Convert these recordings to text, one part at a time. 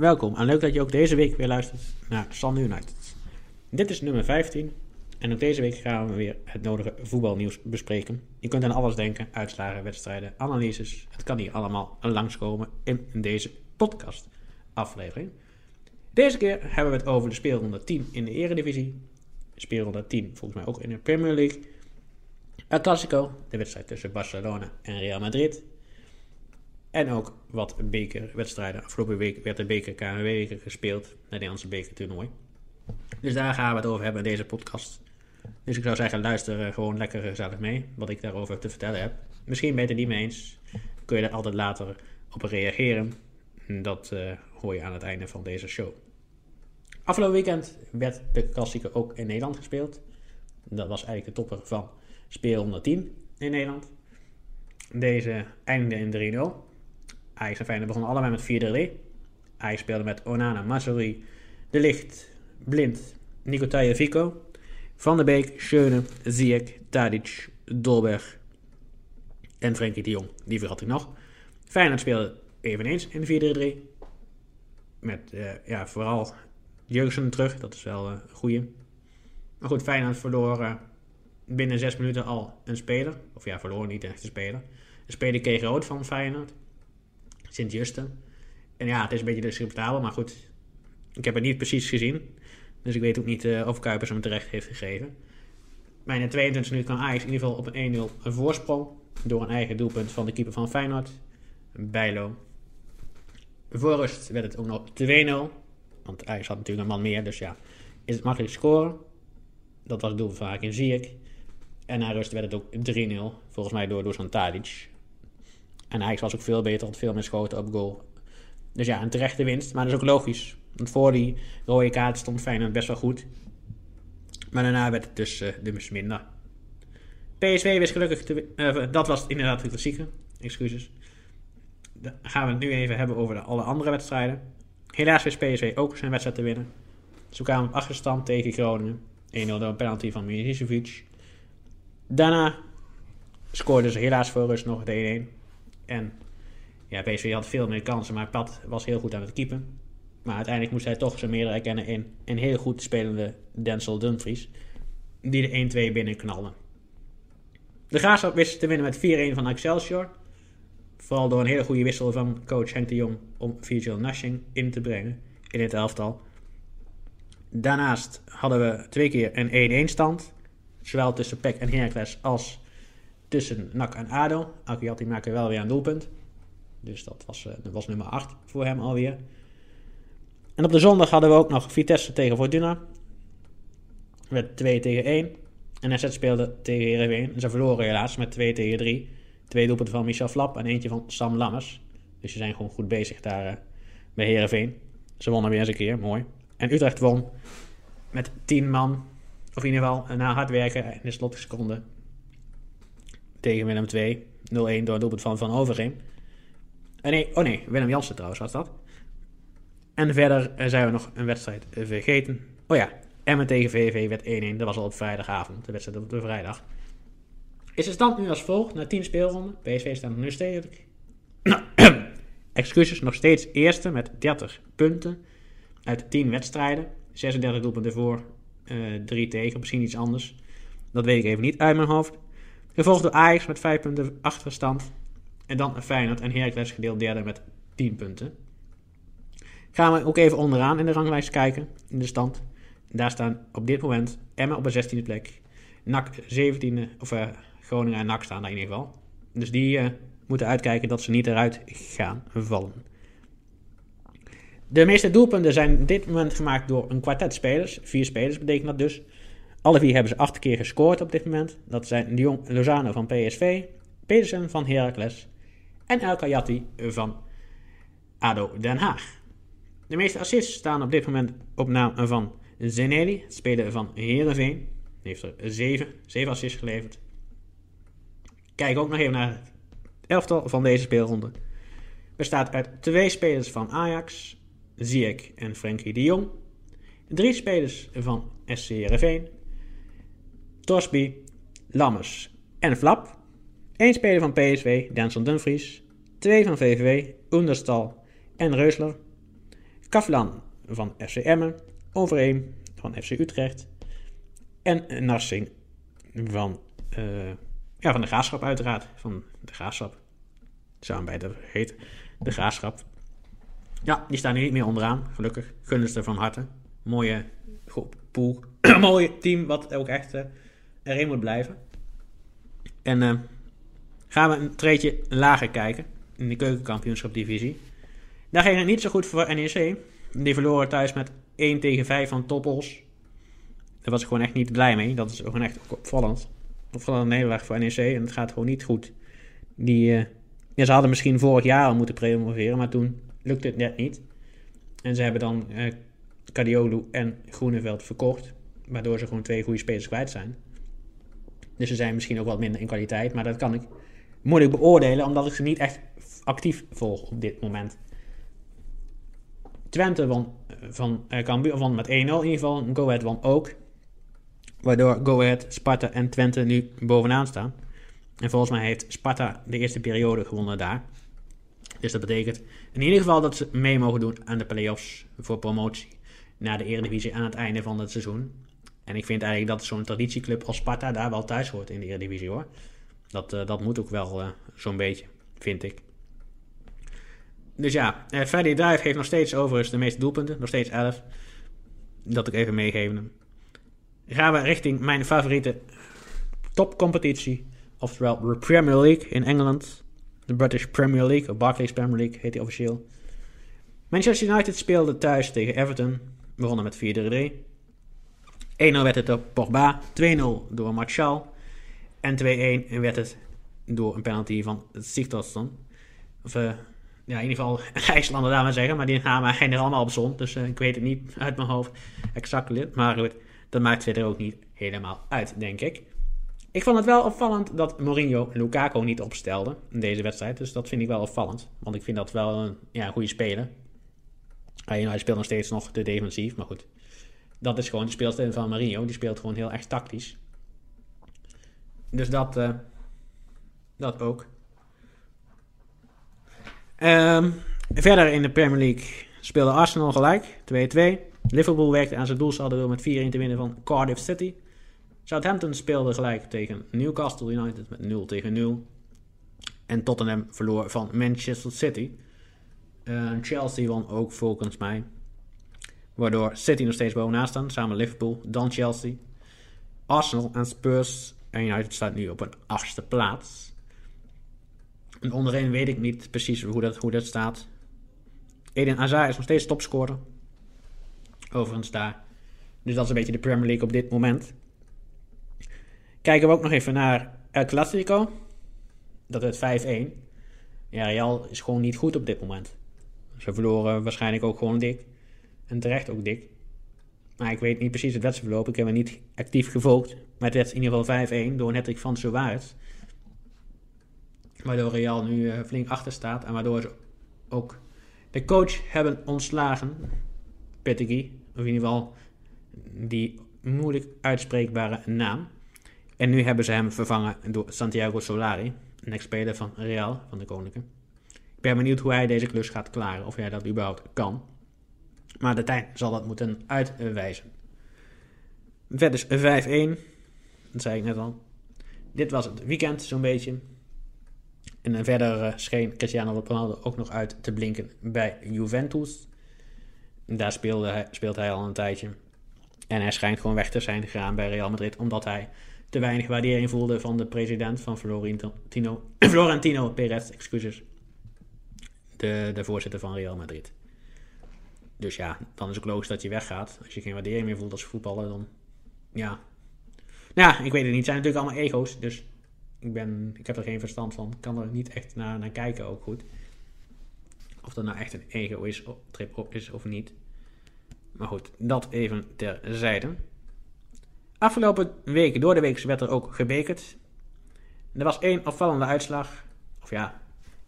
welkom en leuk dat je ook deze week weer luistert naar San United. Dit is nummer 15 en ook deze week gaan we weer het nodige voetbalnieuws bespreken. Je kunt aan alles denken, uitslagen, wedstrijden, analyses. Het kan hier allemaal langskomen in deze podcast aflevering. Deze keer hebben we het over de speelronde 10 in de eredivisie. Speelronde 10 volgens mij ook in de Premier League. El Clasico, de wedstrijd tussen Barcelona en Real Madrid. En ook wat bekerwedstrijden. Afgelopen week werd de beker KNW gespeeld, het Nederlandse bekertoernooi. Dus daar gaan we het over hebben in deze podcast. Dus ik zou zeggen, luister gewoon lekker gezellig mee, wat ik daarover te vertellen heb. Misschien ben je het niet mee eens, kun je er altijd later op reageren. Dat uh, hoor je aan het einde van deze show. Afgelopen weekend werd de klassieker ook in Nederland gespeeld. Dat was eigenlijk de topper van speel 110 in Nederland. Deze eindigde in 3-0. Ajax en Feyenoord begonnen allebei met 4-3. Ajax speelde met Onana, Mazzoli, De Licht, Blind, Nico Vico, Van der Beek, Schöne, Ziyech, Tadic, Dolberg en Frenkie de Jong. Die vergat ik nog. Feyenoord speelde eveneens in 4-3-3. Met uh, ja, vooral Jurgensen terug, dat is wel uh, een goeie. Maar goed, Feyenoord verloor uh, binnen 6 minuten al een speler. Of ja, verloor niet echt een speler. Een speler kreeg rood van Feyenoord. Sint-Justen. En ja, het is een beetje discutabel, maar goed. Ik heb het niet precies gezien. Dus ik weet ook niet uh, of Kuipers hem terecht heeft gegeven. Maar in de 22 minuten kan Ajax in ieder geval op een 1-0 een voorsprong. Door een eigen doelpunt van de keeper van Feyenoord. Bijlo. Voor rust werd het ook nog 2-0. Want Ajax had natuurlijk een man meer. Dus ja, is het makkelijk scoren. Dat was het doel van in Ziyech. En na rust werd het ook 3-0. Volgens mij door Dusan Tadic. En Ajax was ook veel beter, had veel meer schoten op goal. Dus ja, een terechte winst, maar dat is ook logisch. Want voor die rode kaart stond Feyenoord best wel goed. Maar daarna werd het dus, uh, dus minder. PSV wist gelukkig te uh, Dat was inderdaad de klassieke. Excuses. Dan gaan we het nu even hebben over de, alle andere wedstrijden. Helaas wist PSV ook zijn wedstrijd te winnen. Ze kwamen op achterstand tegen Groningen. 1-0 door een penalty van Milicevic. Daarna scoorden ze helaas voor rust nog de 1-1. En ja, PSV had veel meer kansen, maar Pat was heel goed aan het keepen. Maar uiteindelijk moest hij toch zijn meerdere erkennen in een heel goed spelende Denzel Dumfries. Die de 1-2 binnenknalde. De Graafschap wist te winnen met 4-1 van Excelsior. Vooral door een hele goede wissel van coach Henk de Jong om Virgil Nashing in te brengen in het elftal. Daarnaast hadden we twee keer een 1-1 stand. Zowel tussen Peck en Heracles als tussen NAC en ADO. Akiati maakte wel weer een doelpunt. Dus dat was, dat was nummer 8 voor hem alweer. En op de zondag hadden we ook nog Vitesse tegen Fortuna. Met 2 tegen 1. En NZ speelde tegen Heerenveen. En ze verloren helaas met 2 tegen 3. Twee doelpunten van Michel Flap en eentje van Sam Lammers. Dus ze zijn gewoon goed bezig daar uh, bij Heerenveen. Ze wonnen weer eens een keer, mooi. En Utrecht won met 10 man. Of in ieder geval na hard werken in de slotseconde tegen Willem 2. 0-1 door het doelpunt van Van Overheem. Uh, nee, oh nee, Willem Jansen trouwens was dat. En verder uh, zijn we nog een wedstrijd uh, vergeten. Oh ja, Emmen tegen VV werd 1-1. Dat was al op vrijdagavond, de wedstrijd op de vrijdag. Is de stand nu als volgt, na 10 speelronden. PSV staat nu steeds... Excuses, nog steeds eerste met 30 punten uit 10 wedstrijden. 36 doelpunten voor, 3 tegen, misschien iets anders. Dat weet ik even niet uit mijn hoofd. Gevolgd door Ajax met 5 punten achterstand. En dan Feyenoord en Heracles gedeeld derde met 10 punten. Gaan we ook even onderaan in de ranglijst kijken, in de stand. Daar staan op dit moment Emma op de 16e plek. NAC 17e, of uh, Groningen en NAC staan daar in ieder geval. Dus die uh, moeten uitkijken dat ze niet eruit gaan vallen. De meeste doelpunten zijn op dit moment gemaakt door een kwartet spelers. Vier spelers betekent dat dus. Alle vier hebben ze acht keer gescoord op dit moment. Dat zijn Jong Lozano van PSV, Pedersen van Heracles en El Kayati van ADO Den Haag. De meeste assists staan op dit moment op naam van Zeneli, speler van Heerenveen. heeft er 7, 7 assists geleverd. Kijk ook nog even naar het elftal van deze speelronde. Bestaat uit twee spelers van Ajax, Ziyech en Frenkie de Jong. Drie spelers van SC Heerenveen Torsby, Lammers en Flap. 1 speler van PSV, Denson Dumfries. 2 van VVV, Oenderstal en Reusler. Kaflan van FC Emmen, Overeem van FC Utrecht en Narsing van, uh, ja, van de Graafschap uiteraard, van de Graafschap. Zou hem beide heten, de Graafschap. Ja, die staan nu niet meer onderaan, gelukkig. Gunnen ze van harte. Mooie pool, mooi team wat ook echt uh, erin moet blijven. En uh, gaan we een treetje lager kijken in de keukenkampioenschap divisie. Daar ging het niet zo goed voor NEC. Die verloren thuis met 1 tegen 5 van Toppels. Daar was ik gewoon echt niet blij mee. Dat is gewoon echt opvallend. Opvallend nederlaag voor NEC en het gaat gewoon niet goed. Die, uh, ja, ze hadden misschien vorig jaar al moeten promoveren, maar toen lukte het net niet. En ze hebben dan uh, Cadiolu en Groeneveld verkocht. Waardoor ze gewoon twee goede spelers kwijt zijn. Dus ze zijn misschien ook wat minder in kwaliteit. Maar dat kan ik moeilijk beoordelen. Omdat ik ze niet echt actief volg op dit moment. Twente won, eh, van uh, Cambuur won met 1-0 in ieder geval. Go Ahead won ook. Waardoor Go Ahead, Sparta en Twente nu bovenaan staan. En volgens mij heeft Sparta de eerste periode gewonnen daar. Dus dat betekent in ieder geval dat ze mee mogen doen aan de play-offs voor promotie naar de Eredivisie aan het einde van het seizoen. En ik vind eigenlijk dat zo'n traditieclub als Sparta daar wel thuis hoort in de Eredivisie hoor. Dat, uh, dat moet ook wel uh, zo'n beetje, vind ik. Dus ja, uh, Freddy Drive heeft nog steeds overigens de meeste doelpunten. Nog steeds 11. Dat ik even meegeven. Gaan we richting mijn favoriete topcompetitie. Oftewel de Premier League in Engeland. De British Premier League, of Barclays Premier League heet die officieel. Manchester United speelde thuis tegen Everton. Begonnen met 4-3. 1-0 werd het door Pogba. 2-0 door Martial. En 2-1 werd het door een penalty van Sigtorsson. Of uh, ja, in ieder geval IJslander daar maar zeggen. Maar die namen er allemaal op zon. Dus uh, ik weet het niet uit mijn hoofd exact. Maar goed, dat maakt verder ook niet helemaal uit, denk ik. Ik vond het wel opvallend dat Mourinho Lukaku niet opstelde in deze wedstrijd. Dus dat vind ik wel opvallend. Want ik vind dat wel een ja, goede speler. Hij speelt nog steeds nog te defensief, maar goed. Dat is gewoon de speelstijl van Mourinho. Die speelt gewoon heel erg tactisch. Dus dat, uh, dat ook. Um, verder in de Premier League speelde Arsenal gelijk, 2-2. Liverpool werkte aan zijn doelsaldo door met 4-1 te winnen van Cardiff City. Southampton speelde gelijk tegen Newcastle United met 0 tegen 0. En Tottenham verloor van Manchester City. Uh, Chelsea won ook volgens mij. Waardoor City nog steeds bovenaan staan. Samen Liverpool, dan Chelsea. Arsenal en Spurs en United staat nu op een achtste plaats. En onderin weet ik niet precies hoe dat, hoe dat staat. Eden Hazard is nog steeds topscorer. Overigens daar. Dus dat is een beetje de Premier League op dit moment. Kijken we ook nog even naar El Clasico. Dat werd 5-1. Ja, Real is gewoon niet goed op dit moment. Ze verloren waarschijnlijk ook gewoon dik. En terecht ook dik. Maar ik weet niet precies het wedstrijdverloop. Ik heb hem niet actief gevolgd. Maar het werd in ieder geval 5-1 door een hattrick van Suarez. Waardoor Real nu uh, flink achter staat. En waardoor ze ook de coach hebben ontslagen. Petegui. Of in ieder geval die moeilijk uitspreekbare naam. En nu hebben ze hem vervangen door Santiago Solari. Een ex-speler van Real, van de Koninklijke. Ik ben benieuwd hoe hij deze klus gaat klaren. Of hij dat überhaupt kan. Maar de tijd zal dat moeten uitwijzen. Vet is 5-1. Dat zei ik net al. Dit was het weekend zo'n beetje. En verder uh, scheen Cristiano Ronaldo ook nog uit te blinken bij Juventus. Daar speelde hij, speelt hij al een tijdje. En hij schijnt gewoon weg te zijn gegaan bij Real Madrid. Omdat hij te weinig waardering voelde van de president van Florentino, Florentino Perez. Excuses de, de voorzitter van Real Madrid. Dus ja, dan is het logisch dat je weggaat. Als je geen waardering meer voelt als voetballer, dan ja. Nou ik weet het niet. Het zijn natuurlijk allemaal ego's, dus ik, ben, ik heb er geen verstand van. Ik kan er niet echt naar, naar kijken ook goed. Of dat nou echt een ego is, trip is of niet. Maar goed, dat even terzijde. Afgelopen week, door de week, werd er ook gebekerd. Er was één opvallende uitslag. Of ja,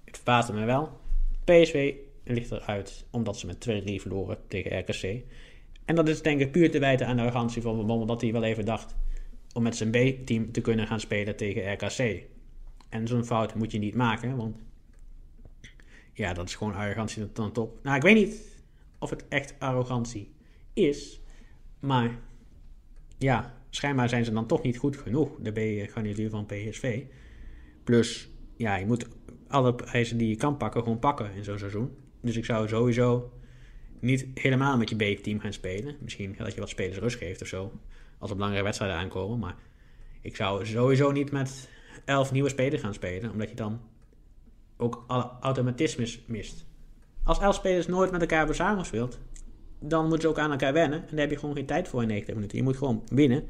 het verbaasde me wel. PSV ligt eruit omdat ze met 2-3 verloren tegen RKC. En dat is denk ik puur te wijten aan de arrogantie van Bommel dat hij wel even dacht om met zijn B-team te kunnen gaan spelen tegen RKC. En zo'n fout moet je niet maken, want ja, dat is gewoon arrogantie dan top. Nou, ik weet niet of het echt arrogantie is. Maar ja, schijnbaar zijn ze dan toch niet goed genoeg, de B-garnituur van PSV. Plus, ja, je moet alle prijzen die je kan pakken, gewoon pakken in zo'n seizoen. Dus ik zou sowieso niet helemaal met je B-team gaan spelen. Misschien dat je wat spelers rust geeft of zo. Als er belangrijke wedstrijden aankomen. Maar ik zou sowieso niet met elf nieuwe spelers gaan spelen. Omdat je dan ook alle automatismes mist. Als elf spelers nooit met elkaar hebben samengespeeld. Dan moeten ze ook aan elkaar wennen. En daar heb je gewoon geen tijd voor in 90 minuten. Je moet gewoon winnen.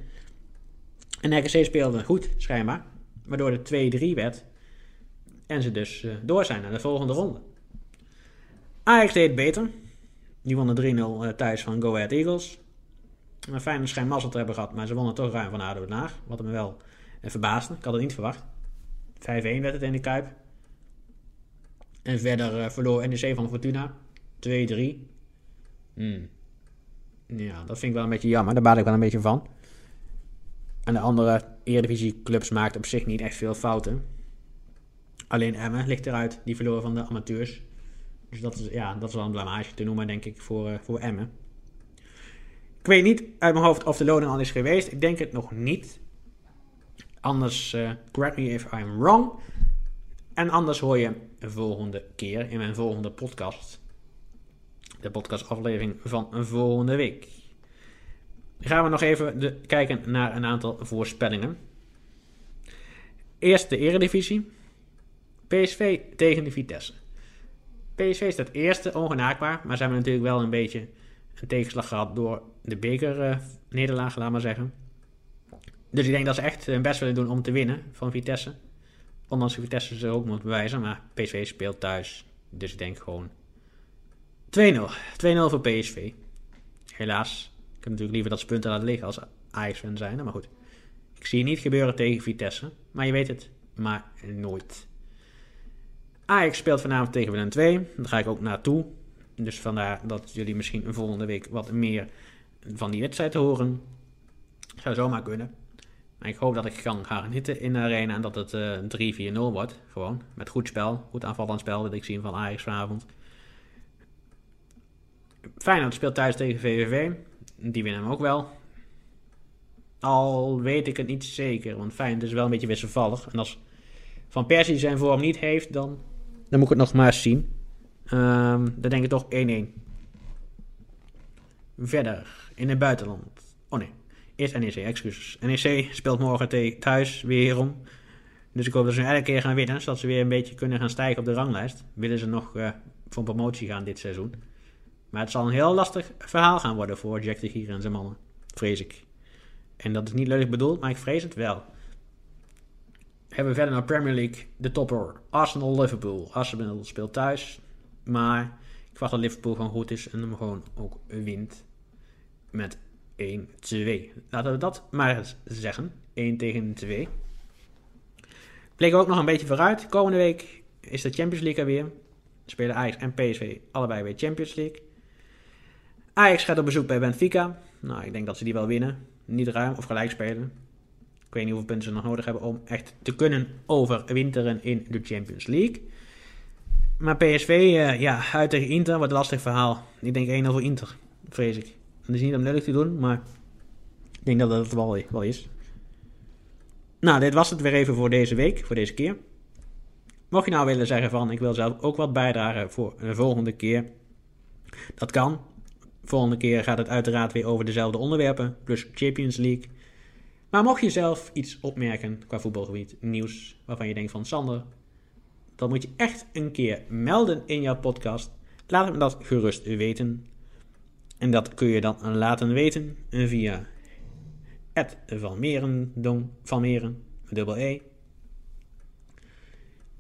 En RKC speelde goed, schijnbaar. Waardoor het 2-3 werd. En ze dus uh, door zijn naar de volgende ronde. Ajax deed beter. Die wonnen 3-0 uh, thuis van Go Ahead Eagles. Een fijne schijn mazzel te hebben gehad, maar ze wonnen toch ruim van ADO Den Haag. Wat me wel uh, verbaasde. Ik had het niet verwacht. 5-1 werd het in de Kuip. En verder uh, verloor NEC van Fortuna. 2-3. Hmm. Ja, dat vind ik wel een beetje jammer. Daar baat ik wel een beetje van. En de andere Eredivisie clubs maakten op zich niet echt veel fouten. Alleen Emmen ligt eruit. Die verloren van de amateurs. Dus dat is, ja, dat is wel een blamage te noemen, denk ik, voor, uh, voor Emmen. Ik weet niet uit mijn hoofd of de loading al is geweest. Ik denk het nog niet. Anders, uh, correct me if I'm wrong. En anders hoor je de volgende keer in mijn volgende podcast. De podcastaflevering van een volgende week. Gaan we nog even de, kijken naar een aantal voorspellingen. Eerst de Eredivisie. PSV tegen de Vitesse. PSV staat eerste, ongenaakbaar. Maar ze hebben natuurlijk wel een beetje een tegenslag gehad door de beker-nederlaag, laat maar zeggen. Dus ik denk dat ze echt hun best willen doen om te winnen van Vitesse. Ondanks dat Vitesse ze ook moet bewijzen. Maar PSV speelt thuis. Dus ik denk gewoon 2-0. 2-0 voor PSV. Helaas. Ik heb natuurlijk liever dat ze punten laten liggen als Ajax-fan zijn. Maar goed. Ik zie het niet gebeuren tegen Vitesse. Maar je weet het maar nooit. Ajax speelt vanavond tegen Willem 2. Daar ga ik ook naartoe. Dus vandaar dat jullie misschien volgende week wat meer van die wedstrijd horen. Zou zomaar kunnen. Maar ik hoop dat ik kan gaan genieten in de arena en dat het uh, 3-4-0 wordt. Gewoon. Met goed spel. Goed aanvallend spel wil ik zien van Ajax vanavond. Feyenoord speelt thuis tegen VVV. Die winnen hem ook wel. Al weet ik het niet zeker. Want Feyenoord is wel een beetje wisselvallig. En als Van Persie zijn vorm niet heeft, dan, dan moet ik het nog maar eens zien. Um, dan denk ik toch 1-1. Verder, in het buitenland. Oh nee, eerst NEC, excuses. NEC speelt morgen thuis weer om. Dus ik hoop dat ze elke keer gaan winnen, zodat ze weer een beetje kunnen gaan stijgen op de ranglijst. Willen ze nog uh, voor promotie gaan dit seizoen. Maar het zal een heel lastig verhaal gaan worden voor Jack de Gier en zijn mannen. Vrees ik. En dat is niet lelijk bedoeld, maar ik vrees het wel. Hebben we verder naar Premier League de topper Arsenal-Liverpool. Arsenal speelt thuis. Maar ik verwacht dat Liverpool gewoon goed is en hem gewoon ook wint. Met 1-2. Laten we dat maar eens zeggen. 1 tegen 2. Bleek ook nog een beetje vooruit. Komende week is de Champions League er weer. Spelen Ajax en PSV allebei weer Champions League. Ajax gaat op bezoek bij Benfica. Nou, ik denk dat ze die wel winnen. Niet ruim of gelijk spelen. Ik weet niet hoeveel punten ze nog nodig hebben om echt te kunnen overwinteren in de Champions League. Maar PSV, uh, ja, uit tegen Inter, wat een lastig verhaal. Ik denk 1-0 voor Inter, vrees ik. Dat is niet om lelijk te doen, maar ik denk dat dat het wel, wel is. Nou, dit was het weer even voor deze week, voor deze keer. Mocht je nou willen zeggen van, ik wil zelf ook wat bijdragen voor de volgende keer. Dat kan. Volgende keer gaat het uiteraard weer over dezelfde onderwerpen, plus Champions League. Maar mocht je zelf iets opmerken qua voetbalgebied, nieuws, waarvan je denkt van Sander, dan moet je echt een keer melden in jouw podcast. Laat me dat gerust weten. En dat kun je dan laten weten via het van dubbel E.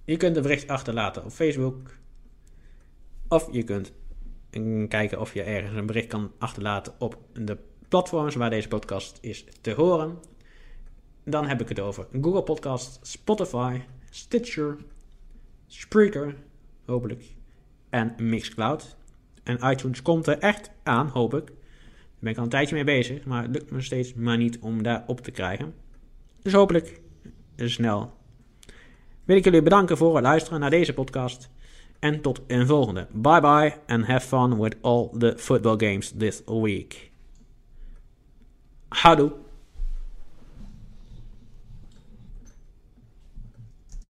Je kunt een bericht achterlaten op Facebook. Of je kunt kijken of je ergens een bericht kan achterlaten op de platforms waar deze podcast is te horen. Dan heb ik het over Google Podcast, Spotify, Stitcher, Spreaker, hopelijk, en Mixcloud. En iTunes komt er echt aan, hoop ik. Daar ben ik al een tijdje mee bezig, maar het lukt me steeds maar niet om daar op te krijgen. Dus hopelijk snel. Wil ik jullie bedanken voor het luisteren naar deze podcast. En tot een volgende. Bye bye and have fun with all the football games this week. Houdoe.